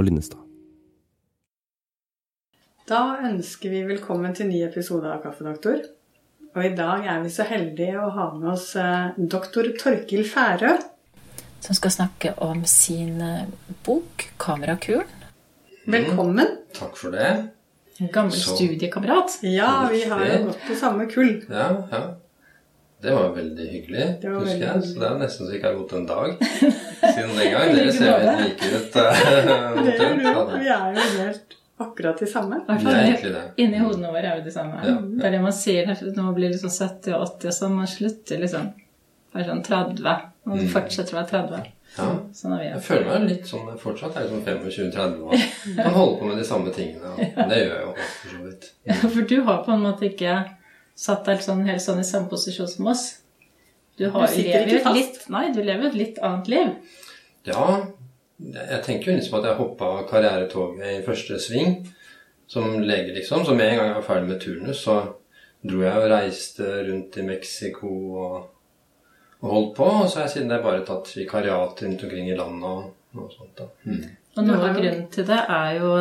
Og Linnestad. Da ønsker vi velkommen til ny episode av Kaffedoktor. Og i dag er vi så heldige å ha med oss eh, doktor Torkil Færø. Som skal snakke om sin eh, bok 'Kamerakuren'. Velkommen. Takk for det. En gammel Så. studiekamerat. Ja, vi har jo gått på samme kull. Ja, ja. Det var veldig hyggelig, var husker veldig jeg. hyggelig. Så det er nesten så ikke har gått en dag siden den gang. Dere ser jo helt like ut. eh. Vi er jo helt akkurat de samme. Er det. inni hodene våre er jo de samme. Ja. Det er det man sier når man blir liksom 70 og 80 og sånn. Man slutter liksom være sånn 30. Og Mm. fortsetter å være 30. Ja. Sånn er vi. Jeg føler meg litt sånn fortsatt. Jeg er sånn 25-30 år. kan holde på med de samme tingene. Og det gjør jeg jo for så vidt. Ja, for du har på en måte ikke satt deg sånn, helt sånn i samme posisjon som oss. Du, har, Du lever jo et litt, nei, du lever et litt annet liv. Ja, jeg tenker jo liksom at jeg hoppa karrieretoget i første sving som lege, liksom. Så med en gang jeg var ferdig med turnus, så dro jeg og reiste rundt i Mexico og, og holdt på. Og så har jeg siden det bare tatt vikariat rundt omkring i landet og noe sånt. da. Mm. Og noe av grunnen til det er jo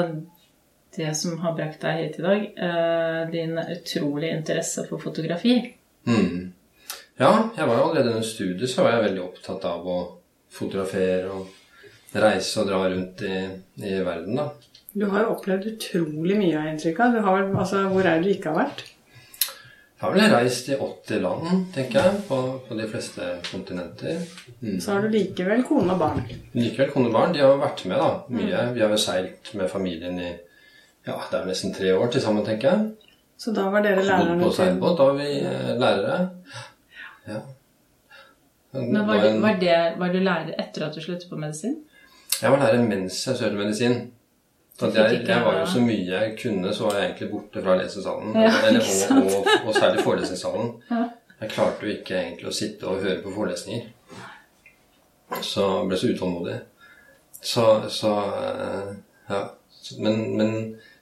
det som har brakt deg hit i dag. Eh, din utrolige interesse for fotografi. Mm. Ja, jeg var jo allerede under studiet så var jeg veldig opptatt av å fotografere og reise og dra rundt i, i verden, da. Du har jo opplevd utrolig mye, av. Du har, altså, hvor er det du ikke har vært? Jeg har vel reist i 80 land, tenker jeg, på, på de fleste kontinenter. Mm. Så har du likevel kone og barn. Likevel, kone og barn de har vært med da, mye. Vi har jo seilt med familien i ja, det er nesten tre år til sammen, tenker jeg. Så da var dere Bodd lærerne på seilbåt, da var vi eh, lærere. Ja. Men var, det, var, det, var du lærer etter at du sluttet på medisin? Jeg var lærer mens jeg studerte medisin. Jeg, jeg var jo så mye jeg kunne, så var jeg egentlig borte fra lesesalen. Ja, eller, og, og, og særlig forelesningssalen. Ja. Jeg klarte jo ikke egentlig å sitte og høre på forelesninger. Så jeg ble så utålmodig. Så, så eh, ja. Men, men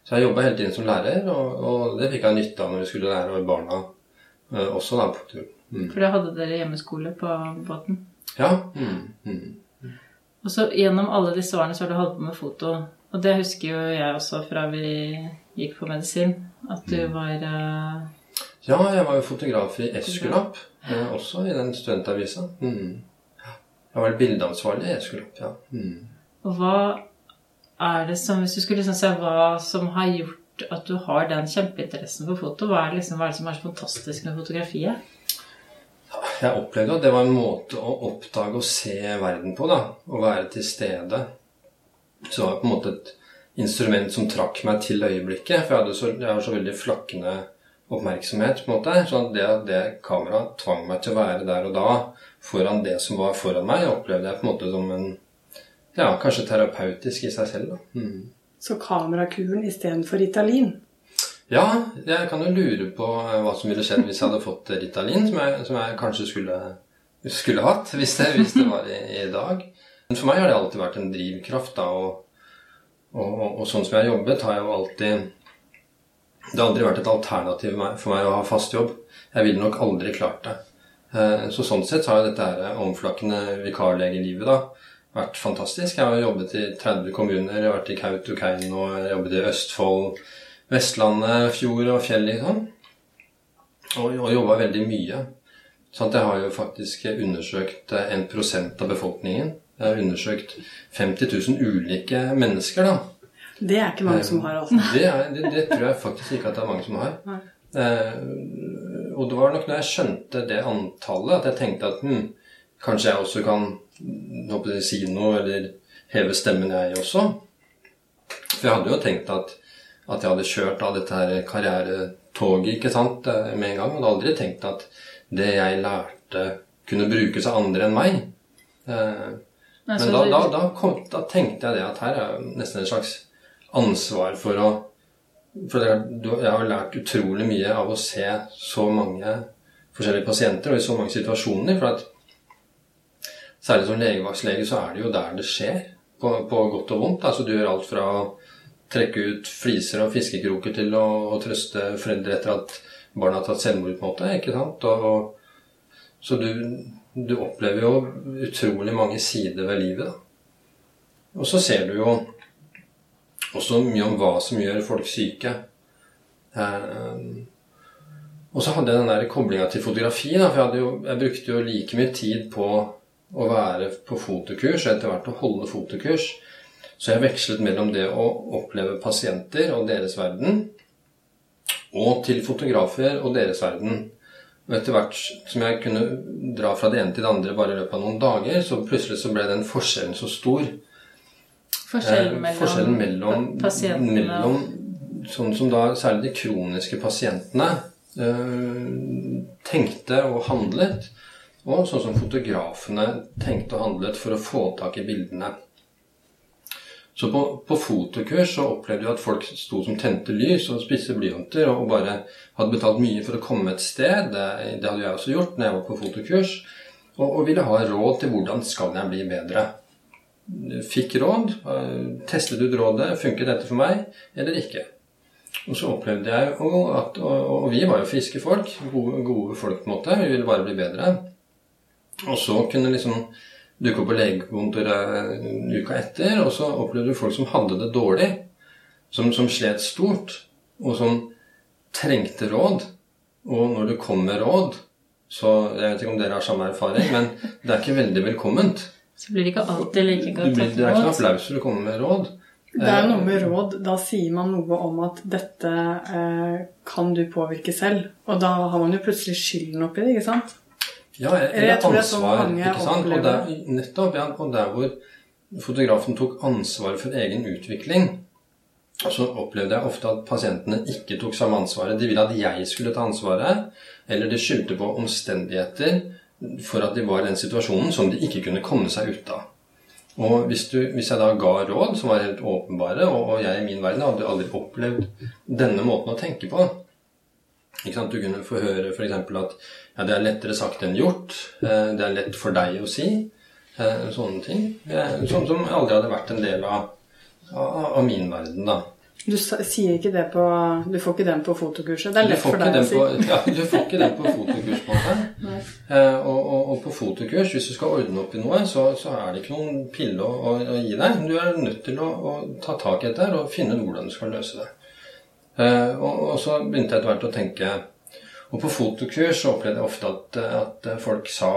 så jeg jobba hele tiden som lærer, og, og det fikk jeg nytte av når vi skulle lære barna uh, også da på tur. Mm. For da hadde dere hjemmeskole på båten. Ja. Mm, mm. Og så gjennom alle disse årene så har du holdt på med foto. Og det husker jo jeg også fra vi gikk på medisin. At du var uh... Ja, jeg var jo fotograf i Eskulap, uh, også i den studentavisa. Mm. Jeg var bildeansvarlig i Eskulap, ja. Mm. Og hva er det som Hvis du skulle liksom se hva som har gjort at du har den kjempeinteressen for foto, hva er det, liksom, hva er det som er så fantastisk med fotografiet? Jeg opplevde at det var en måte å oppdage og se verden på, da. Å være til stede. Så det var på en måte et instrument som trakk meg til øyeblikket. For jeg så, jeg har så veldig flakkende oppmerksomhet, på en måte. Så det det kameraet tvang meg til å være der og da foran det som var foran meg, opplevde jeg på en måte som en Ja, kanskje terapeutisk i seg selv, da. Mm. Så kamerakuren istedenfor Ritalin. Ja, jeg kan jo lure på eh, hva som ville skjedd hvis jeg hadde fått Ritalin, som jeg, som jeg kanskje skulle, skulle hatt hvis det, hvis det var i, i dag. Men for meg har det alltid vært en drivkraft, da, og, og, og, og sånn som jeg har jobbet, har jeg jo alltid Det har aldri vært et alternativ for meg, å ha fast jobb. Jeg ville nok aldri klart det. Eh, Så sånn sett så har jo dette her omflakkende vikarlegelivet da vært fantastisk. Jeg har jobbet i 30 kommuner, jeg har vært i Kautokeino, jeg har jobbet i Østfold, Vestlandet, fjord og fjell, liksom. Og, og jobba veldig mye. Sånn at jeg har jo faktisk undersøkt eh, en prosent av befolkningen. Jeg har undersøkt 50 000 ulike mennesker, da. Det er ikke mange som har, altså. Det, er, det, det tror jeg faktisk ikke at det er mange som har. Nei. Eh, og det var nok når jeg skjønte det antallet, at jeg tenkte at hm, kanskje jeg også kan håper si noe, eller heve stemmen, jeg også. For jeg hadde jo tenkt at, at jeg hadde kjørt av dette her karrieretoget ikke sant, eh, med en gang. Og hadde aldri tenkt at det jeg lærte, kunne brukes av andre enn meg. Eh, men da, da, da, kom, da tenkte jeg det at her er nesten et slags ansvar for å For jeg har lært utrolig mye av å se så mange forskjellige pasienter og i så mange situasjoner. For at særlig som legevaktslege så er det jo der det skjer, på, på godt og vondt. Altså du gjør alt fra å trekke ut fliser og fiskekroker til å, å trøste foreldre etter at barna har tatt selvmord, på en måte. ikke sant? Og, så du, du opplever jo utrolig mange sider ved livet. da. Og så ser du jo også mye om hva som gjør folk syke. Eh, og så hadde jeg den der koblinga til fotografi. Da, for jeg, jo, jeg, brukte jo like mye tid på å være på fotokurs og etter hvert å holde fotokurs. Så jeg vekslet mellom det å oppleve pasienter og deres verden, og til fotografer og deres verden. Og etter hvert som jeg kunne dra fra det ene til det andre bare i løpet av noen dager, så plutselig så ble den forskjellen så stor. Forskjellen mellom, eh, forskjellen mellom pasientene mellom, Sånn som da særlig de kroniske pasientene eh, tenkte og handlet, og sånn som fotografene tenkte og handlet for å få tak i bildene. Så på, på, fotokurs så opplevde vi at folk sto som tente lys og spiste blyanter og bare hadde betalt mye for å komme et sted. Det, det hadde jeg også gjort når jeg var på fotokurs. Og, og, ville ha råd til hvordan skal jeg bli bedre. Fikk råd. Testet ut rådet. Funket dette for meg eller ikke? Og så opplevde jeg at Og, og vi var jo friske folk. Gode, gode folk, på en måte. Vi ville bare bli bedre. Og så kunne liksom dukke opp på legekontoret uka etter, og så opplevde du folk som hadde det dårlig. Som, som slet stort, og som trengte råd. Og når du kom med råd, så Jeg vet ikke om dere har samme erfaring, men det er ikke veldig velkomment. Så blir det ikke alltid like godt tatt imot. Det er ikke noe applaus når du kommer med råd. Det er noe med råd. Da sier man noe om at dette eh, kan du påvirke selv. Og da har man jo plutselig skylden oppi det, ikke sant? Ja, eller ansvar. ikke sant? Og der, nettopp, ja, og der hvor fotografen tok ansvar for egen utvikling, så opplevde jeg ofte at pasientene ikke tok samme ansvaret. De ville at jeg skulle ta ansvaret, eller de skyldte på omstendigheter for at de var i den situasjonen som de ikke kunne komme seg ut av. Og hvis, du, hvis jeg da ga råd som var helt åpenbare, og, og jeg i min verden hadde aldri opplevd denne måten å tenke på Du kunne få høre f.eks. at ja, det er lettere sagt enn gjort. Eh, det er lett for deg å si. Eh, sånne ting. Sånn som aldri hadde vært en del av, av, min verden, da. Du sier ikke det på Du får ikke den på fotokurset? Det er lett for deg å si. På, ja, du får ikke den på fotokurs på en måte. Eh, og, og, og, på fotokurs, hvis du skal ordne opp i noe, så, så er det ikke noen pille å, å, å, gi deg. Du er nødt til å, å ta tak i dette og finne ut hvordan du skal løse det. Eh, og, og, så begynte jeg etter hvert å tenke Og på fotokurs så opplevde jeg ofte at, at folk sa,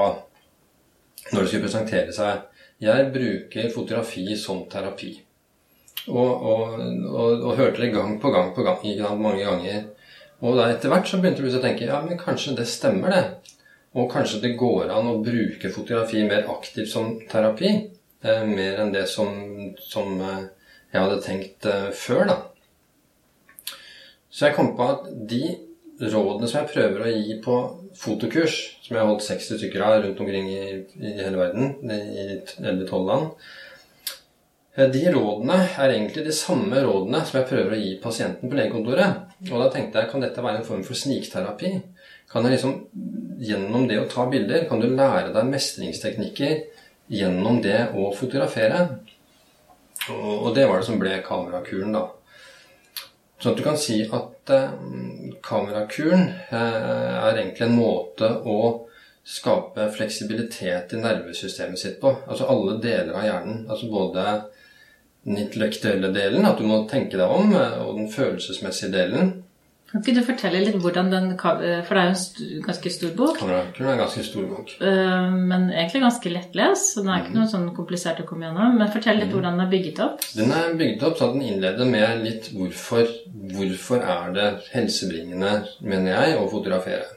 når de skulle presentere seg Jeg bruker fotografi som terapi. Og, og, og, hørte det gang på gang på gang, mange ganger. Og da etter hvert så begynte du å tenke ja, men kanskje det stemmer, det. Og kanskje det går an å bruke fotografi mer aktivt som terapi. Eh, mer enn det som, som eh, jeg hadde tenkt eh, før, da. Så jeg kom på at de rådene som jeg prøver å gi på fotokurs, som jeg har holdt 60 stykker av rundt omkring i, i hele verden, i 11-12 land, de rådene er egentlig de samme rådene som jeg prøver å gi pasienten på legekontoret. Og da tenkte jeg, kan dette være en form for snikterapi? Kan jeg liksom, Gjennom det å ta bilder kan du lære deg mestringsteknikker gjennom det å fotografere. Og det var det som ble kamerakuren, da. Sånn at du kan si at eh, kamerakuren eh, er egentlig en måte å skape fleksibilitet i nervesystemet sitt på. Altså alle deler av hjernen. Altså både den intellektuelle delen, at du må tenke deg om, eh, og den følelsesmessige delen. Kan ikke du fortelle litt hvordan den For det er jo en st ganske stor bok. Kamerakuren er en ganske stor bok. Uh, men egentlig ganske lettlest, så den er ikke noe sånn komplisert å komme gjennom. Men fortell litt mm. hvordan den er bygget opp. Den er bygget opp så at den innleder med litt hvorfor, hvorfor er det helsebringende, mener jeg, å fotografere.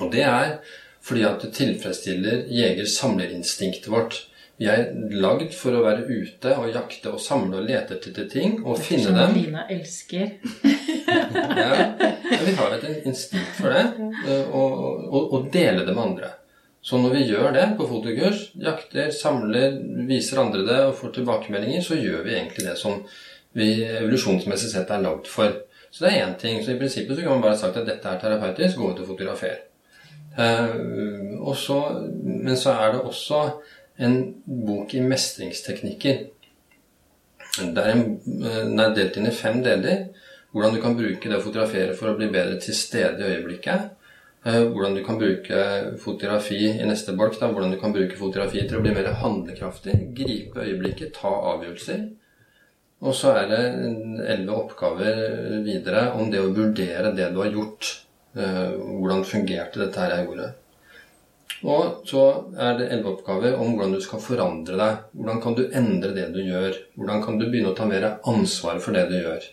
Og det er fordi at det tilfredsstiller jeger-samlerinstinktet vårt. Vi er lagd for å være ute og jakte og samle og lete etter ting og finne dem. Som Lina elsker. ja, vi har et instinkt for det, eh, og, og, og, dele det med andre. Så når vi gjør det på fotokurs, jakter, samler, viser andre det og får tilbakemeldinger, så gjør vi egentlig det som vi evolusjonsmessig sett er lagd for. Så det er én ting. Så i prinsippet så kan man bare sagt at dette er terapeutisk, gå ut og fotografer. Uh, så, men så er det også en bok i mestringsteknikker. Det er, en, den er delt inn i fem deler. Hvordan du kan bruke det å fotografere for å bli bedre til stede i øyeblikket. Eh, hvordan du kan bruke fotografi i neste bolk. da, Hvordan du kan bruke fotografi til å bli mer handlekraftig. Gripe øyeblikket, ta avgjørelser. Og så er det elleve oppgaver videre om det å vurdere det du har gjort. Eh, hvordan fungerte dette her jeg gjorde. Og så er det elleve oppgaver om hvordan du skal forandre deg. Hvordan kan du endre det du gjør? Hvordan kan du begynne å ta mer ansvar for det du gjør?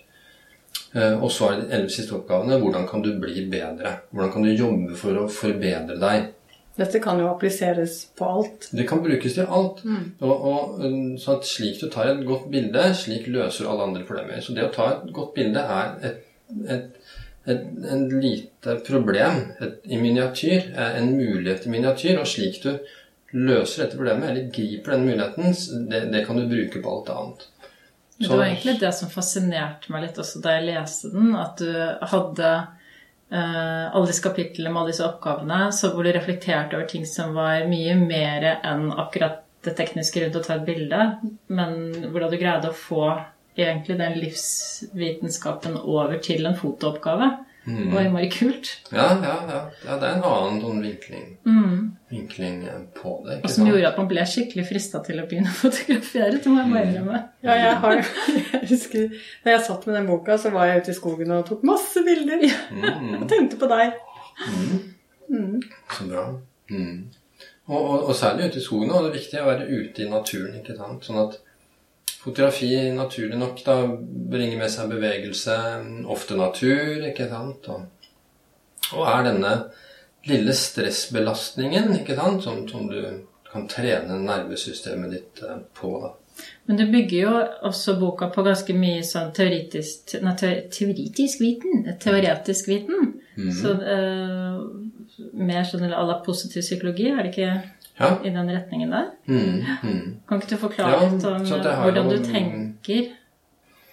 Eh, og så er det de elleve siste oppgavene. Hvordan kan du bli bedre? Hvordan kan du jobbe for å forbedre deg? Dette kan jo appliseres på alt. Det kan brukes til alt. Og, og sånn at Slik du tar et godt bilde, slik løser alle andre problemer. Så det å ta et godt bilde er et, et et, en lite problem et, i miniatyr er en mulighet i miniatyr. Og slik du løser dette problemet, eller griper den muligheten, det, det kan du bruke på alt annet. Så, det var egentlig det som fascinerte meg litt også da jeg leste den, at du hadde Uh, alle disse kapitlene med alle disse oppgavene hvor du reflekterte over ting som var mye mer enn akkurat det tekniske rundt å ta et bilde, men hvordan du greide å få egentlig den livsvitenskapen over til en fotooppgave. Mm. Det var innmari kult. Ja, ja, ja, ja. det er en annen sånn vinkling, mm. vinkling på det. og som sant? gjorde at man ble skikkelig frista til å begynne å fotografere. Det må jeg bare innrømme. Ja, jeg, har, jeg husker Da jeg satt med den boka, så var jeg ute i skogen og tok masse bilder. Mm. og tenkte på deg. Mm. Så bra. Mm. Og, og, og, særlig ute i skogen. Og det er viktig å være ute i naturen. ikke sant? Sånn at Fotografi, naturlig nok, da bringer med seg bevegelse, ofte natur, ikke sant? Og, og er denne lille stressbelastningen, ikke sant, som, som du kan trene nervesystemet ditt eh, på, da. Men du bygger jo også boka på ganske mye sånn teoretisk, nei, teoretisk viten. Teoretisk viten. Mm -hmm. Så uh, mer sånn à la positiv psykologi, er det ikke? Ja. i den retningen der. Mm, mm. Kan ikke du forklare litt om hvordan du tenker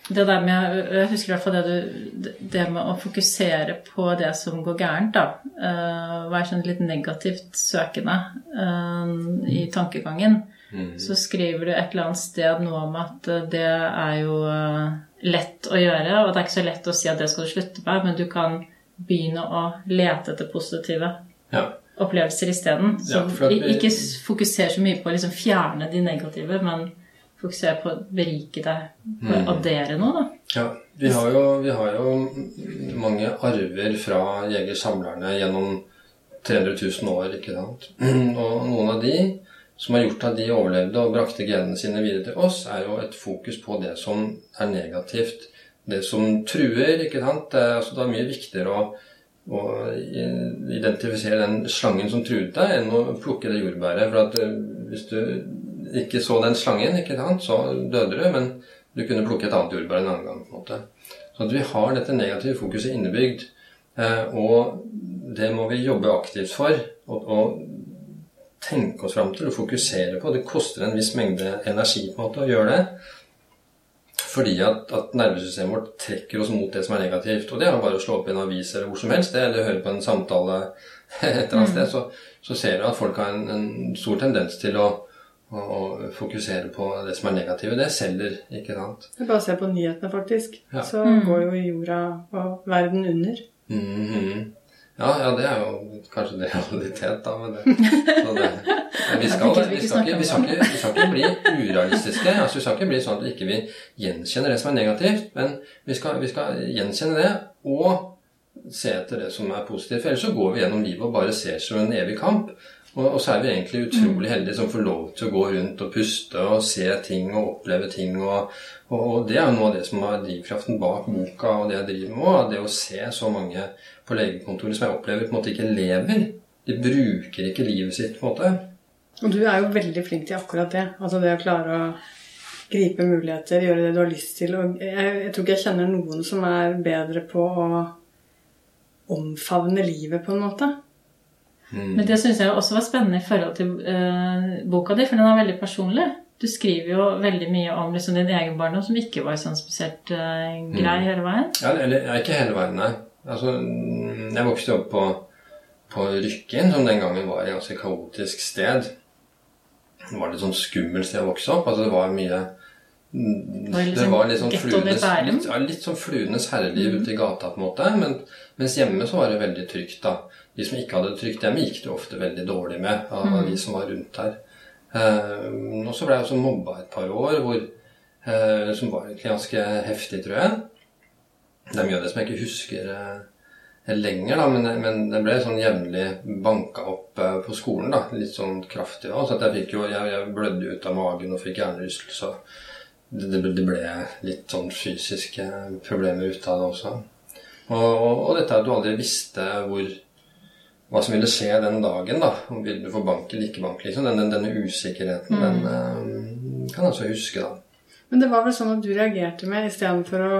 det der med, Jeg husker i hvert fall det, du, det med å fokusere på det som går gærent. da, uh, Være sånn litt negativt søkende uh, i tankegangen. Mm. Så skriver du et eller annet sted noe om at det er jo uh, lett å gjøre. Og det er ikke så lett å si at det skal du slutte med, men du kan begynne å lete etter positive. Ja opplevelser isteden. Ja, ikke fokuser så mye på å liksom fjerne de negative, men fokuser på å berike deg, på mm. addere noe, da. Ja, vi har, jo, vi har jo mange arver fra jegersamlerne gjennom 300 000 år, ikke sant. Og noen av de som har gjort at de overlevde og brakte genene sine videre til oss, er jo et fokus på det som er negativt. Det som truer, ikke sant. Det er, altså, det er mye viktigere å å identifisere den slangen som truet deg, enn å plukke det jordbæret. For at eh, hvis du ikke så den slangen, ikke sant, så døde du, men du kunne plukke et annet jordbær en annen gang. på en måte. Så at vi har dette negative fokuset innebygd. Eh, og det må vi jobbe aktivt for. Og, og tenke oss fram til å fokusere på. Det koster en viss mengde energi på en måte å gjøre det. Fordi at, at, nervesystemet vårt trekker oss mot det som er negativt. Og det er bare å slå opp i en avis eller hvor som helst, eller høre på en samtale et eller annet mm. sted, så, så, ser du at folk har en, en stor tendens til å, å, å, fokusere på det som er negativt. Det selger, ikke sant. Jeg bare se på nyhetene, faktisk. Ja. Så mm. går jo jorda og verden under. Mm -hmm. Ja, ja, det er jo kanskje det realitet, da. Men det, det, vi, skal, vi, skal ikke, vi, skal ikke, vi skal ikke bli urealistiske. Altså, vi skal ikke bli sånn at vi ikke gjenkjenner det som er negativt. Men vi skal, vi skal gjenkjenne det og se etter det som er positivt. For ellers så går vi gjennom livet og bare ser som en evig kamp. Og, så er vi egentlig utrolig heldige som får lov til å gå rundt og puste og se ting og oppleve ting. Og, og, og det er jo noe av det som er drivkraften bak boka og det jeg driver med. Det å se så mange på legekontoret som jeg opplever på en måte ikke lever. De bruker ikke livet sitt, på en måte. Og du er jo veldig flink til akkurat det. Altså det å klare å gripe muligheter, gjøre det du har lyst til. Og jeg, jeg tror ikke jeg kjenner noen som er bedre på å omfavne livet, på en måte. Mm. Men det syns jeg også var spennende i forhold til eh, boka di, for den er veldig personlig. Du skriver jo veldig mye om liksom, din egen barndom som ikke var sånn spesielt eh, grei mm. hele veien. Ja, eller ikke hele veien, nei. Altså, jeg vokste opp på, på Rykken, som den gangen var et ganske kaotisk sted. Det var litt sånn skummelt sted å vokse opp. Altså, det var mye det var litt sånn fluenes, litt, ja, litt sånn fluenes herreliv mm. ute i gata, på en måte. Men, mens hjemme så var det veldig trygt, da. de som ikke hadde det trygt hjemme, gikk det ofte veldig dårlig med av mm. de som var rundt der. Uh, og så ble jeg også mobba et par år, hvor, uh, som var egentlig ganske heftig, tror jeg. Det er mye av det som jeg ikke husker uh, lenger, da, men, men, det ble sånn jevnlig banka opp på skolen. da, Litt sånn kraftig Da, Så jeg fikk jo, jeg, jeg blødde ut av magen og fikk hjernerystelse. Det, det, det, ble litt sånn fysiske problemer ut av det også. Og, og, og dette at du aldri visste hvor hva som ville skje den dagen. da, Om vil du få bank eller ikke bank. liksom, Denne, denne usikkerheten, mm. den kan jeg også huske, da. Men det var vel sånn at du reagerte med istedenfor å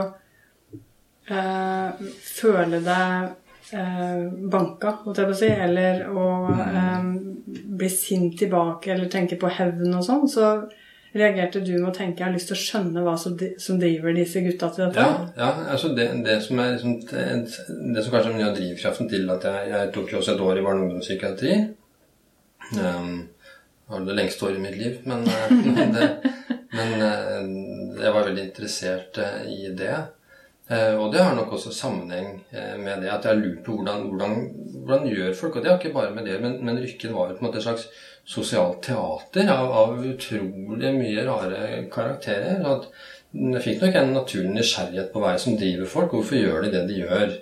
uh, føle deg eh, banka, holdt jeg på å si, eller å eh, bli sint tilbake eller tenke på hevn og sånn, så reagerte du med å tenke jeg har lyst til å skjønne hva som, som driver disse gutta til dette? Ja, ja altså det, det, som er liksom, det, som kanskje er mye av drivkraften til at jeg, jeg tok jo også et år i barne- og ungdomspsykiatri um, var det lengste året i mitt liv, men, men, det, men eh, jeg var veldig interessert eh, i det. Og det har nok også sammenheng med det at jeg har lurt på hvordan, hvordan, hvordan gjør folk Og det har ikke bare med det, men, men Rykken var jo på en måte et slags sosialt teater av, av, utrolig mye rare karakterer. at jeg fikk nok en naturlig nysgjerrighet på hva som driver folk. Hvorfor gjør de det de gjør?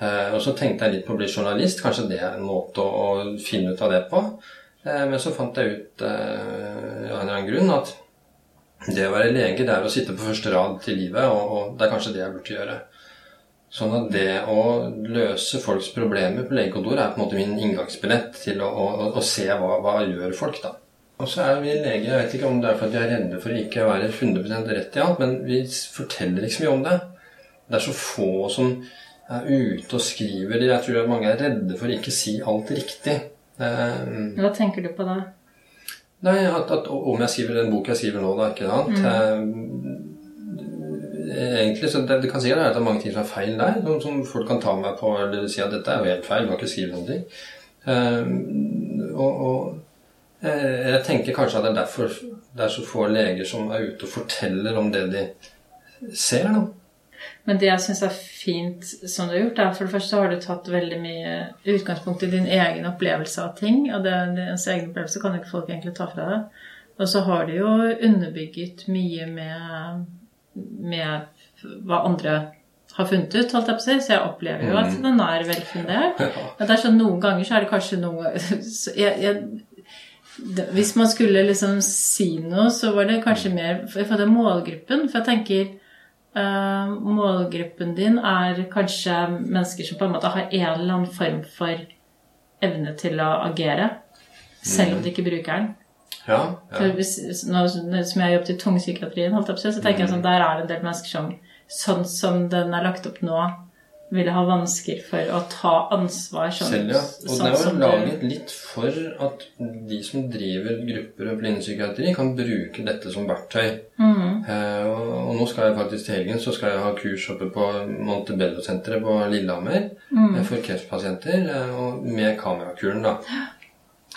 Eh, og så tenkte jeg litt på å bli journalist. Kanskje det er en måte å, å finne ut av det på. Eh, men så fant jeg ut eh, av en eller annen grunn at det å være lege det er å sitte på første rad til livet, og, og det er kanskje det jeg burde gjøre. Sånn at det å løse folks problemer på legekontoret er på en måte min inngangsbillett til å, å, å se hva, hva gjør folk da. Og så er vi leger Jeg vet ikke om det er for at vi er redde for å ikke være 100 rett i alt, men vi forteller ikke så mye om det. Det er så få som er ute og skriver. Jeg tror mange er redde for å ikke si alt riktig. Um, Hva tenker du på da? Nei, at, at, Om jeg skriver den boka jeg skriver nå, da. ikke sant? Mm. Um, egentlig, så det, det kan si at det er mange ting som er feil der, som, som, folk kan ta meg på eller si at dette er jo helt feil, du har ikke skrevet noen ting. Uh, og, og jeg tenker kanskje at det er derfor det er så få leger som er ute og forteller om det de ser. da. Men det jeg syns er fint som du har gjort, er for det første har du tatt veldig mye utgangspunkt i din egen opplevelse av ting. Og det, ens egen opplevelse kan ikke folk egentlig ta fra deg. Og så har du jo underbygget mye med med hva andre har funnet ut, holdt jeg på å si. Så jeg opplever jo at mm. den er velfundert. Men det er sånn noen ganger så er det kanskje noe jeg, jeg, Hvis man skulle liksom si noe, så var det kanskje mer for målgruppen. For jeg tenker uh, målgruppen din er kanskje mennesker som på en måte har en eller annen form for evne til å agere. Selv om de ikke bruker den. Ja, ja. Hvis, nå, som jeg jobbet i tungpsykiatrien, så tenker jeg sånn, der er det en del mennesker som sånn som den er lagt opp nå, ville ha vansker for å ta ansvar sånn, Selv, ja. Og sånn, det er jo laget litt for at de som driver grupper og blindepsykiatri, kan bruke dette som verktøy. Mm. Eh, og, og, nå skal jeg faktisk til helgen så skal jeg ha kurs oppe på Montebello-senteret på Lillehammer mm. for kreftpasienter, eh, og med kamerakuren, da.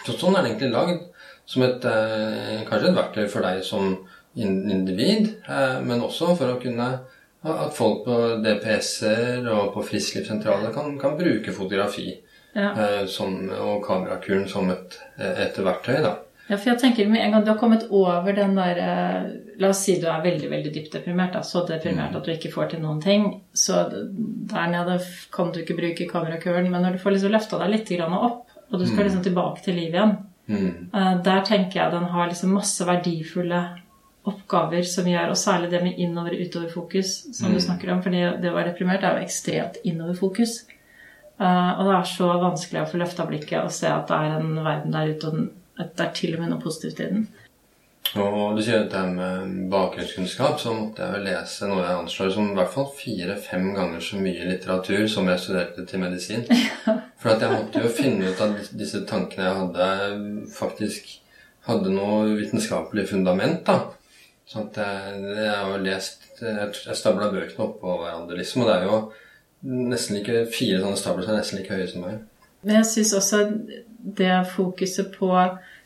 Så sånn er det egentlig lagd som et, eh, kanskje et verktøy for deg som individ, eh, men også for å kunne at folk på DPS-er og på frisklivssentraler kan, kan bruke fotografi ja. Eh, som, og kamerakuren som et, et, verktøy. da. Ja, for jeg tenker med en gang du har kommet over den der La oss si du er veldig veldig dypt deprimert. Da, så deprimert mm. at du ikke får til noen ting. Så der nede kan du ikke bruke kamerakuren. Men når du får liksom løfta deg litt opp, og du skal mm. liksom tilbake til livet igjen, Mm. Eh, der tenker jeg den har liksom masse verdifulle oppgaver som gjør, og særlig det med innover-utover-fokus, som mm. du snakker om. fordi det å være deprimert er jo ekstremt innover-fokus. Uh, og det er så vanskelig å få løfta blikket og se at det er en verden der ute, og at det er til og med noe positivt i den. Og du sier dette med bakgrunnskunnskap, så måtte jeg vel lese noe jeg anslår som i hvert fall fire-fem ganger så mye litteratur som jeg studerte til medisin. For at jeg måtte jo finne ut at disse tankene jeg hadde, faktisk hadde noe vitenskapelig fundament. da. Sånn at jeg, jeg har jo lest Jeg stabla bøkene oppå hverandre, liksom. Og det er jo nesten like fire sånne stabler som er nesten like høye som meg. Men jeg syns også det fokuset på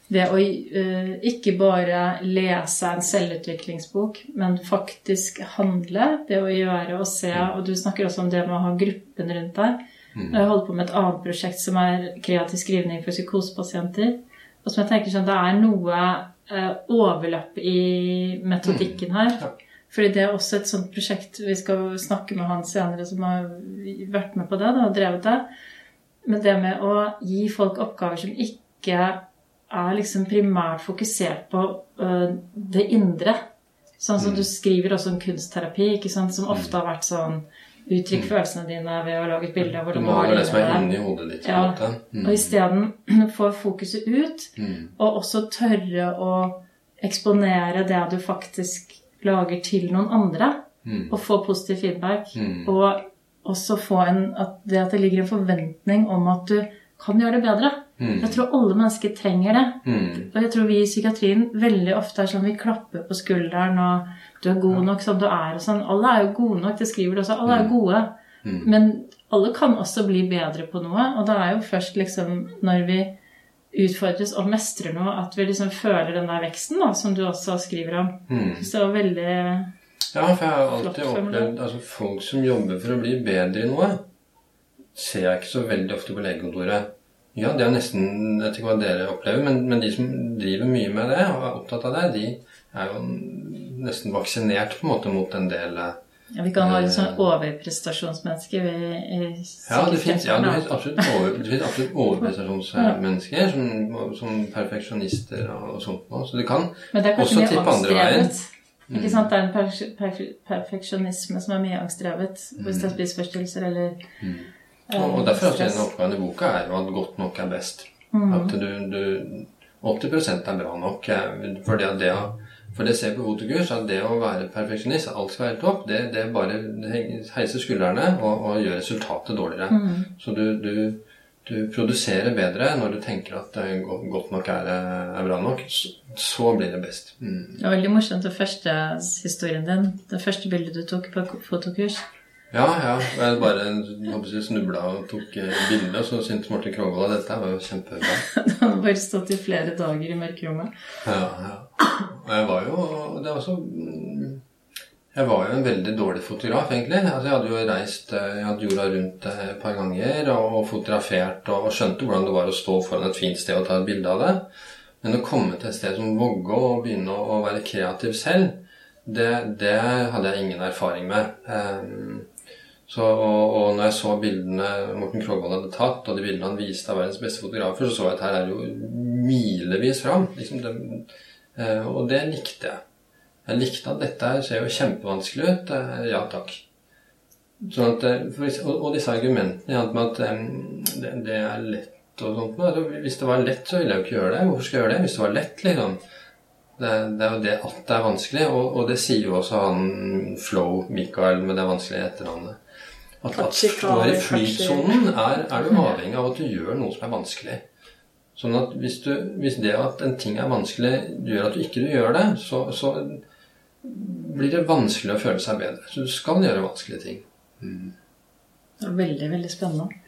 det å uh, ikke bare lese en selvutviklingsbok, men faktisk handle, det å gjøre og se Og du snakker også om det med å ha gruppen rundt deg. Og jeg holder på med et annet prosjekt som er kreativ skrivning for psykosepasienter. Og som jeg tenker sånn, det er noe eh, overlapp i metodikken her. Ja. Fordi det er også et sånt prosjekt Vi skal snakke med han senere som har vært med på det da, og drevet det. Men det med å gi folk oppgaver som ikke er liksom primært fokusert på uh, det indre. Sånn som du skriver også om kunstterapi, som ofte har vært sånn Uttrykk følelsene dine ved å lage et bilde av Du må ha det som er inni hodet ditt. Ja. Mm. Og isteden få fokuset ut, Mm. og også tørre å eksponere det du faktisk lager til noen andre, Mm. og få positiv feedback. Mm. Og også få en, at det at det ligger en forventning om at du kan gjøre det bedre. Mm. Jeg tror alle mennesker trenger det. Mm. Og jeg tror vi i psykiatrien veldig ofte er sånn vi klapper på skulderen og du er god nok som du er og sånn. Alle er jo gode nok, det skriver du også. Alle er jo gode. Mm. Men alle kan også bli bedre på noe, og det er jo først liksom når vi utfordres og mestrer noe, at vi liksom føler den der veksten, da, som du også skriver om. Mm. Så veldig Ja, for jeg har alltid opplevd altså folk som jobber for å bli bedre i noe, ser jeg ikke så veldig ofte på legekontoret. Ja, det er nesten Jeg vet ikke hva dere opplever, men, men de som driver mye med det og er opptatt av det, de er jo nesten vaksinert på en måte mot en del eh, ja, Vi kan ha litt sånn overprestasjonsmennesker vi Ja, det fins ja, absolutt, over, absolutt overprestasjonsmennesker som, som perfeksjonister og, og sånt noe. Så det kan det også tippe andre veien. Mm. Ikke sant? Det er en per per perfeksjonisme som er mye angstdrevet. Hvis det er spiseforstyrrelser eller eh, Mm. Og, og derfor er en av oppgavene i boka er jo at godt nok er best. Mm. At du, du 80% er bra nok. Fordi det, å- for det ser på fotokurs at det å være perfeksjonist, alt skal være helt topp, det, det bare heiser skuldrene og, og gjør resultatet dårligere. Mm. Så du, du, du produserer bedre når du tenker at det go- godt nok er, er bra nok. Så, så blir det best. Mm. Det var veldig morsomt den første historien din. Det første bildet du tok på fotokurs. Ja, ja. Jeg bare jeg snubla og tok eh, bilde, og så syntes Morten Krogvold at dette var jo kjempebra. Du hadde bare stått i flere dager i mørkerommet. Ja, ja. Og jeg var jo Det var så Jeg var jo en veldig dårlig fotograf, egentlig. Altså, jeg hadde jo reist eh, Jeg hadde jorda rundt eh, et par ganger og fotografert og, skjønte hvordan det var å stå foran et fint sted og ta et bilde av det. Men å komme til et sted som Vågå og begynne å, å være kreativ selv, det, det hadde jeg ingen erfaring med. Så, og, og når jeg så bildene Morten Krogvold hadde tatt, og de bildene han viste av verdens beste fotografer, så så jeg at her er det jo milevis fram. Liksom det, eh, og det likte jeg. Jeg likte at dette her ser jo kjempevanskelig ut. eh, ja takk. Sånn at, eh, for, og, disse argumentene ja, med at det, det er lett og sånt altså, Hvis det var lett, så ville jeg jo ikke gjøre det. Hvorfor skal jeg gjøre det? Hvis det var lett, liksom. Det, det er jo det at det er vanskelig, og, og det sier jo også han Flow Mikael med det vanskelige etternavnet. At, at i flytsonen, er, er du avhengig av at du gjør noe som er vanskelig. Sånn at hvis, du, hvis det at en ting er vanskelig, gjør at du ikke gjør det, så, så blir det vanskelig å føle seg bedre. Så du skal gjøre vanskelige ting. Det er veldig, veldig spennende.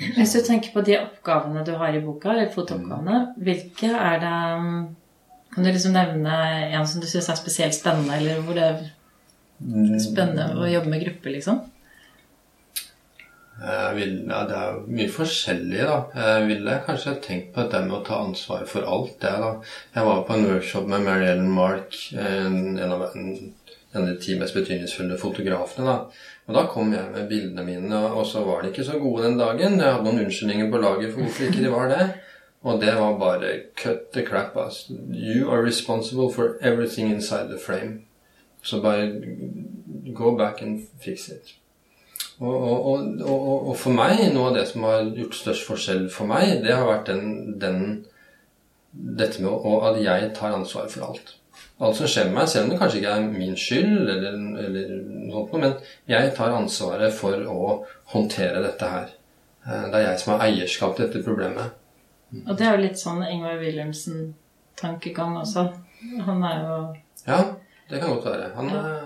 Hvis du tenker på de oppgavene du har i boka, eller fotooppgavene, hvilke er det um, Kan du liksom nevne en som du syns er spesielt spennende, eller hvor det er spennende å jobbe med grupper, liksom? Jeg vil, ja, det er jo mye forskjellig, da. Jeg ville kanskje tenkt på det med å ta ansvar for alt det, da. Jeg var på en workshop med Mary Ellen Mark, en, av en, en av de ti mest betydningsfulle fotografene, da. Og da kom jeg med bildene mine, og så var de ikke så gode den dagen. Jeg hadde noen unnskyldninger på lager for hvorfor ikke de var det. Og det var bare cut the crap, ass. You are responsible for everything inside the frame. Så bare go back and fix it. Og, og, og, og, for meg, noe av det som har gjort størst forskjell for meg, det har vært den, den dette med å, at jeg tar ansvar for alt. Alt som skjer med meg, selv om det kanskje ikke er min skyld, eller, eller noe sånt, men jeg tar ansvaret for å håndtere dette her. Eh, Det er jeg som har eierskap til dette problemet. Og det er jo litt sånn Ingvar Wilhelmsen-tankegang også. Han er jo Ja, det kan godt være. Han er,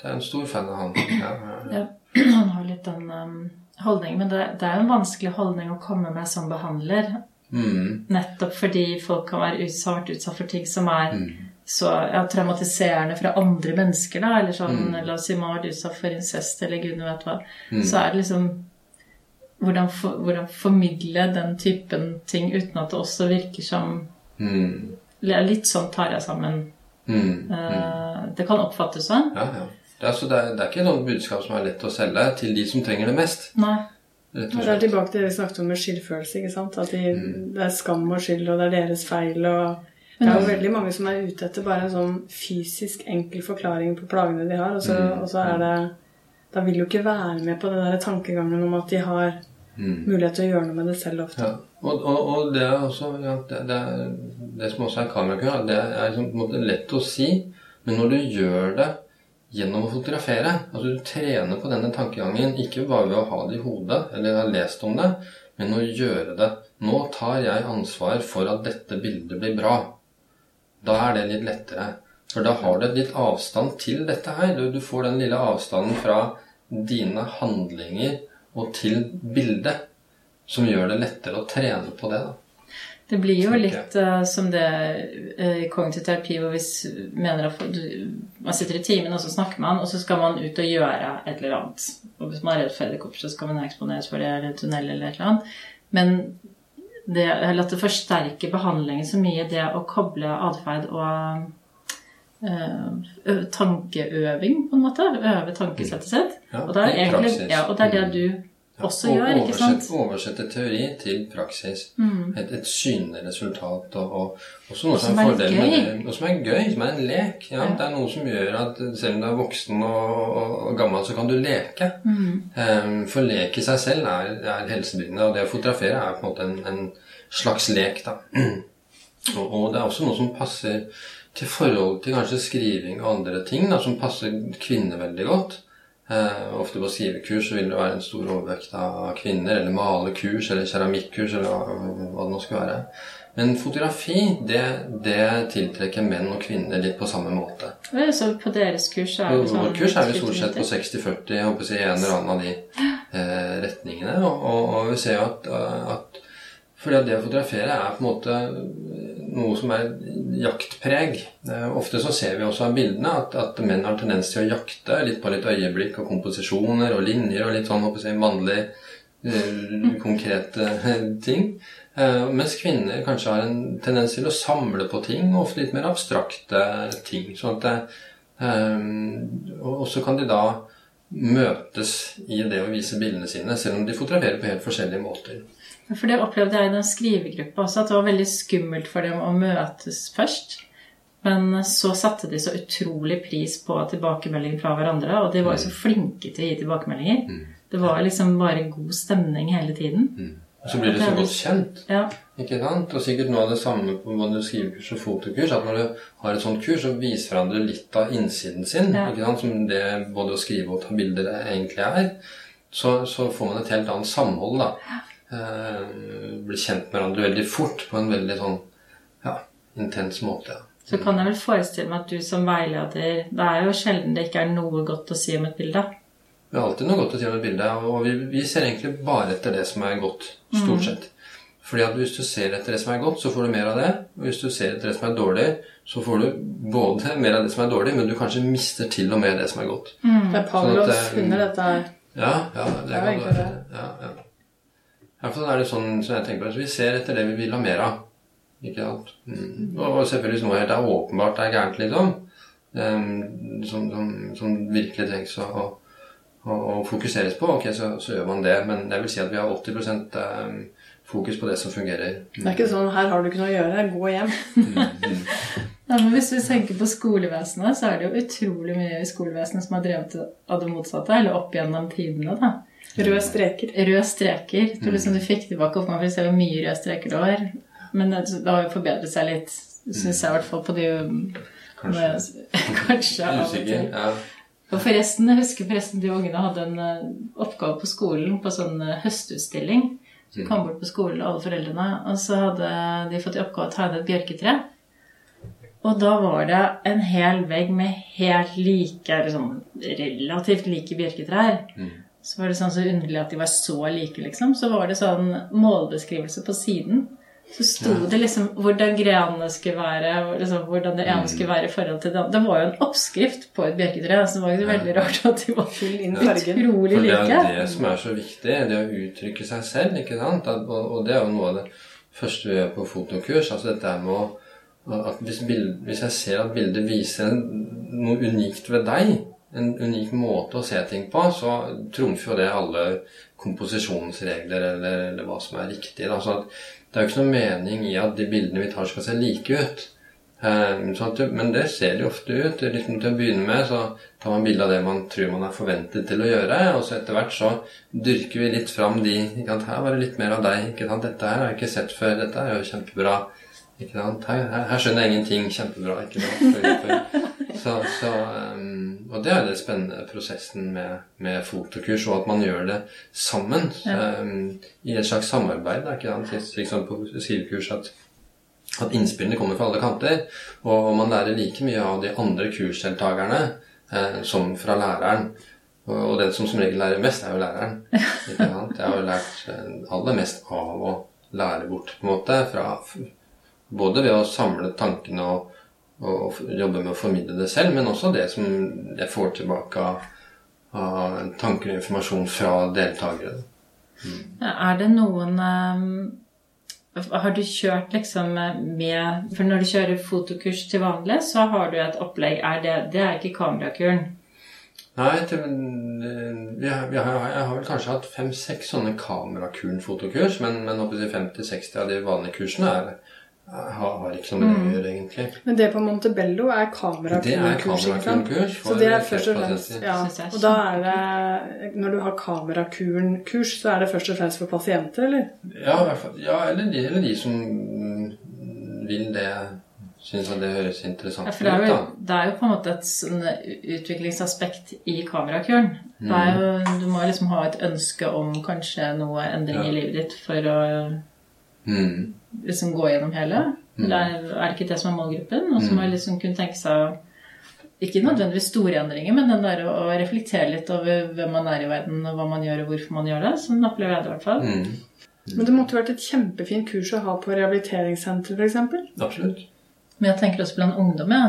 det er en stor fan av han. Ja, ja, ja. Han har litt den um, holdningen. Men det, det er jo en vanskelig holdning å komme med som behandler. Mm, Nettopp fordi folk kan være ut, utsatt for ting som er mm, så ja, traumatiserende fra andre mennesker, da. Eller sånn, Mm. la oss si man har vært utsatt for incest, eller gud vet hva. Mm. Så er det liksom hvordan, for, hvordan formidle den typen ting uten at det også virker som Mm. Litt sånn tar jeg sammen. Mm. Eh, Det kan oppfattes sånn. Ja, ja. Er, altså, det, er, det er ikke noe budskap som er lett å selge til de som trenger det mest. Nei. Rett Og slett. det er tilbake til det vi snakket om med skyldfølelse. ikke sant? At de, Mm. det er skam og skyld, og det er deres feil. og Det er jo veldig mange som er ute etter bare en sånn fysisk enkel forklaring på plagene de har. Og så, Mm. og så er det Da vil du ikke være med på den der tankegangen om at de har Mm. mulighet til å gjøre noe med det selv ofte. Ja. Og, og, og det er også ja, det, det, er, det som også er kamerakur, det er liksom, på en måte lett å si, men når du gjør det gjennom å fotografere Altså du trener på denne tankegangen ikke bare ved å ha det i hodet eller ha lest om det, men å gjøre det. Nå tar jeg ansvar for at dette bildet blir bra. Da er det litt lettere. For da har du litt avstand til dette her. Du, får den lille avstanden fra dine handlinger og til bildet som gjør det lettere å trene på det. da. Det blir jo litt uh, som det eh, i kognitiv terapi hvor vi mener at man sitter i timen og så snakker man, og så skal man ut og gjøre et eller annet. Og hvis man er redd for edderkopper, så skal man eksponeres for det, eller tunnel eller et eller annet. Men det, at det forsterker behandlingen så mye, det å koble atferd og uh, tankeøving, på en måte. Øve tankesettet sitt. Ja, og, det er egentlig, ja, og det er det du også og gjør, ikke sant? oversette, teori til praksis. Et, et synlig resultat. Og, og også noe som er gøy. det. og som er gøy, som er en lek. Ja, Ja. Det er noe som gjør at selv om du er voksen og, og, gammel, så kan du leke. Em, for lek i seg selv er, er helsebyggende, og det å fotografere er på en måte en, en slags lek. da. Og, og det er også noe som passer til forhold til kanskje skriving og andre ting, da, som passer kvinner veldig godt. Eh, ofte på skrivekurs vil det være en stor overvekt av kvinner, eller malekurs, eller keramikkurs, eller hva, det nå skal være. Men fotografi, det, det tiltrekker menn og kvinner litt på samme måte. Ja, Så på deres kurs er det sånn På kurs er vi stort sett på 60-40, jeg håper si en eller annen av de eh, retningene. Og, og, og vi ser jo at, at fordi at det å fotografere er på en måte noe som er jaktpreg. Eh, ofte så ser vi også av bildene at, at menn har tendens til å jakte litt på litt øyeblikk og komposisjoner og linjer og litt sånn håper jeg, mannlig eh, konkrete ting. Uh, mens kvinner kanskje har en tendens til å samle på ting, og ofte litt mer abstrakte ting. sånn at eh, Og så kan de da møtes i det å vise bildene sine, selv om de fotograferer på helt forskjellige måter. For det opplevde jeg i den skrivegruppa også, at det var veldig skummelt for dem å møtes først. Men så satte de så utrolig pris på tilbakemeldinger fra hverandre, og de var jo så flinke til å gi tilbakemeldinger. Det var liksom bare god stemning hele tiden. Og så blir det så godt kjent. Ja. Ikke sant? Og sikkert noe av det samme på både skrivekurs og fotokurs. At når du har et sånt kurs, så viser hverandre litt av innsiden sin. Ja. Ikke sant? Som det både å skrive og ta bilder egentlig er. Så, så får man et helt annet samhold, da. Eh, blir kjent med hverandre veldig fort på en veldig sånn ja, intens måte. Så kan jeg vel forestille meg at du som veileder Det er jo sjelden det ikke er noe godt å si om et bilde. Det er alltid noe godt å si om et bilde, og vi, vi ser egentlig bare etter det som er godt, stort sett. Fordi at hvis du ser etter det som er godt, så får du mer av det. Og hvis du ser etter det som er dårlig, så får du både mer av det som er dårlig, men du kanskje mister til og med det som er godt. Det er Pavlovs Sånn at, eh, hunder, dette her. Ja, ja, det, er kan du være. Ja, ja. I for er det sånn som jeg tenker på, så vi ser etter det vi vil ha mer av. Ikke sant? Mm. Og selvfølgelig noe helt er åpenbart er gærent, liksom, em, som, som, som virkelig trengs å, å, å, fokuseres på, ok, så, så gjør man det. Men jeg vil si at vi har 80 em, fokus på det som fungerer. Det er ikke sånn 'her har du ikke noe å gjøre, gå hjem'. Ja, men Hvis vi tenker på skolevesenet, så er det jo utrolig mye i skolevesenet som har drevet av det motsatte, eller opp gjennom tidene. da. Røde streker. Røde streker. Du, liksom, du fikk tilbake oppgaven for hvor mye røde streker det var. Men det, det har jo forbedret seg litt, syns jeg i hvert fall, på de Kanskje. Kanskje av og til. Ja. Og forresten, Jeg husker forresten de ungene hadde en eh, oppgave på skolen på sånn eh, høstutstilling. Så vi kom bort på skolen, alle foreldrene, og så hadde de fått i oppgave å tegne et bjørketre. Og da var det en hel vegg med helt like, sånn relativt like bjørketrær. Så var det sånn så underlig at de var så like, liksom. Så var det sånn målbeskrivelse på siden Så sto det liksom hvordan grenene skulle være, liksom, hvordan det ene Mm. skulle være i forhold til det andre. Det var jo en oppskrift på et bjørketre, så det var jo ikke veldig rart at de var utrolig For det er like. det som er så viktig, det å uttrykke seg selv. ikke sant? At, og, og det er jo noe av det første vi gjør på fotokurs. altså dette er med å at hvis, bild, hvis jeg ser at bildet viser noe unikt ved deg, en unik måte å se ting på, så trumfer jo det alle komposisjonsregler eller, eller hva som er riktig. Da. Så at det er jo ikke noe mening i at de bildene vi tar, skal se like ut. Eh, men det ser de ofte ut. Liksom til å begynne med så tar man bilde av det man tror man er forventet til å gjøre, og så etter hvert så dyrker vi litt fram de? Her var det litt mer av deg. ikke sant? Dette her har jeg ikke sett før. Dette er jo kjempebra. ikke? Her, her, skjønner jeg ingenting. Kjempebra. ikke? Så, så, um, og det er den spennende prosessen med, med fotokurs, og at man gjør det sammen. Um, I et slags samarbeid. Det er ikke sant? liksom på skrivekurs at at innspillene kommer fra alle kanter, og man lærer like mye av de andre kursdeltakerne uh, som fra læreren. Og, og den som som regel lærer mest, er jo læreren. Ikke sant? Jeg har jo lært eh, aller mest av å lære bort, på en måte. Fra, både ved å samle tankene og, og, og jobbe med å formidle det selv, men også det som jeg får tilbake av, av tanker og informasjon fra deltakere. Er det noen um, Har du kjørt liksom med For når du kjører fotokurs til vanlig, så har du et opplegg. Er det, det er ikke kamerakuren. Nei, til, vi har, vi har, jeg har vel kanskje hatt fem-seks sånne kamerakuren-fotokurs, men, men håper jeg 50-60 av de vanlige kursene er, har, har ikke så mye det å gjøre, egentlig. Men det på Montebello er er sant? kamerakuren-kurs Så det er først og fremst ja, Synes Og da er det Når du har kamerakuren-kurs, så er det først og fremst for pasienter, eller? Ja, i hvert fall, ja eller, de, eller de som mm, vil det, syns at det høres interessant Ja, ut. for det er, jo, det er jo på en måte et sånn utviklingsaspekt i kamerakuren. Det er jo, du må liksom ha et ønske om kanskje noe endring Ja. i livet ditt for å Mm. Liksom gå gjennom hele. Eller er er det ikke det som er målgruppen? Og så må jeg liksom kunne tenke seg ikke nødvendigvis store endringer, men den der å, å reflektere litt over hvem man er i verden, og hva man gjør, og hvorfor man gjør det. Sånn opplever jeg det i hvert fall. Mm. Men det måtte vært et kjempefint kurs å ha på rehabiliteringssenter, f.eks. Absolutt. Men jeg tenker også blant ungdom, ja.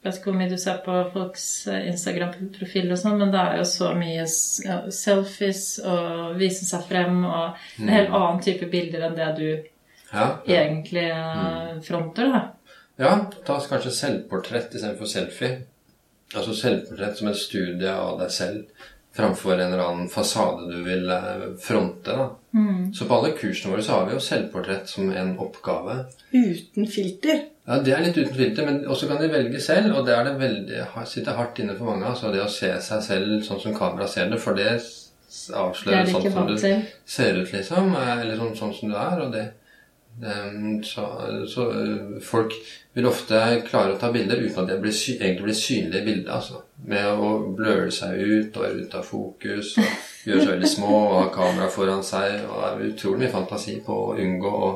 Jeg vet ikke hvor mye du ser på folks eh, Instagram-profil og sånn, men det er jo så mye ja, selfies og vise seg frem og en helt annen type bilder enn det du Ja, ja. egentlig mm. fronter, da. Ja, ta kanskje selvportrett istedenfor selfie. Altså selvportrett som et studie av deg selv framfor en eller annen fasade du vil eh, fronte. da. Så på alle kursene våre så har vi jo selvportrett som en oppgave. Uten filter. Ja, Det er litt uten filter, men også kan de velge selv, og det er det veldig, sitter hardt inne for mange. altså Det å se seg selv sånn som kamera ser det, for det avslører Det sånn som du ser ut, liksom. eh, Eller sånn, sånn som du er. og det så, så eh, folk vil ofte klare å ta bilder uten at det blir egentlig blir synlige bilder. altså. Med å bløre seg ut og være ute av fokus og gjøre seg veldig små og ha kamera foran seg. og Det er utrolig mye fantasi på å unngå å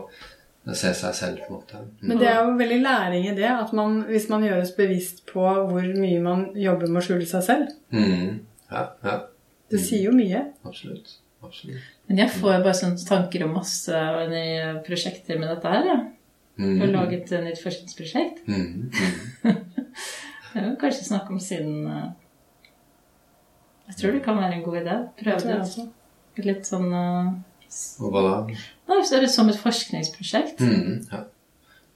se seg selv, på en måte. Men det er jo veldig læring i det, at man, hvis man gjøres bevisst på hvor mye man jobber med å skjule seg selv. Mm. Ja, ja, Det sier jo mye. absolutt. Absolutt. Men jeg får bare sånne tanker om masse nye prosjekter med dette her. Ja. Mm. Jeg har laget et nytt forskningsprosjekt. Mm. Mm. Jeg vil kanskje snakk om siden eh, Jeg tror det kan være en god idé. Prøve det. også. Litt sånn Og hva da? Nei, så er det som et forskningsprosjekt. Mm, ja.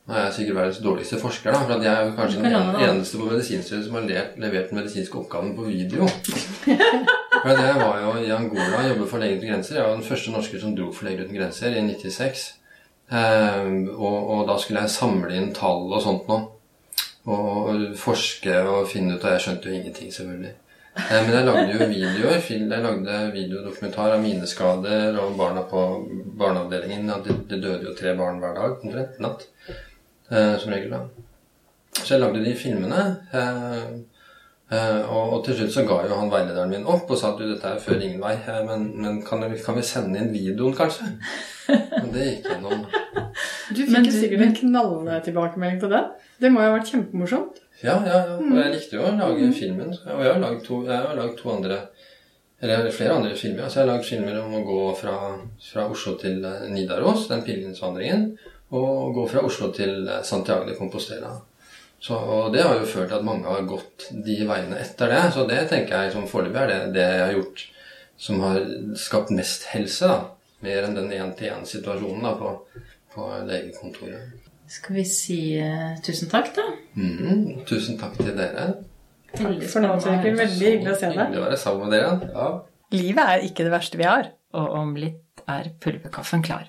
Nå er jeg sikkert verdens dårligste forsker, da, for at jeg er jo kanskje den eneste på medisinstudiet som har levert den medisinske oppgaven på video. For det var jo i Angola og jobbet for Leger uten grenser. Jeg var den første norske som dro for Leger uten grenser i 96. Eh, og, og da skulle jeg samle inn tall og sånt noe. Og forske og finne ut Og jeg skjønte jo ingenting, selvfølgelig. Eh, Men jeg lagde jo videoer. Jeg lagde videodokumentar av mineskader og barna på barneavdelingen. Ja, Det, det døde jo tre barn hver dag omtrent. Natt. Eh, som regel, da. Så jeg lagde de filmene. Eh, og, og til slutt så ga jo han veilederen min opp og sa at du, dette er før ingen vei. eh, men men kan, vi- kan vi sende inn videoen, kanskje? Men det gikk gjennom. Du fikk Men sikkert en knalltilbakemelding på det. Det må jo ha vært kjempemorsomt. Ja, ja, ja. Og jeg likte jo å lage filmen. Og jeg har laget to, jeg har laget to andre Eller flere andre filmer. Altså jeg har laget filmer om å gå fra, fra Oslo til eh, Nidaros, den pilegrimsvandringen. og gå fra Oslo til Santiago de Compostela. Så, og det har jo ført til at mange har gått de veiene etter det. Så det tenker jeg som foreløpig er det, det jeg har gjort som har skapt mest helse. da. Mer enn den én-til-én-situasjonen da på, på legekontoret. Skal vi si uh, tusen takk, da? Mm, Tusen takk til dere. Takk for nå, Torkel. Veldig hyggelig å se deg. Hyggelig å være sammen med dere. Ja. Livet er ikke det verste vi har. Og om litt er pulverkaffen klar.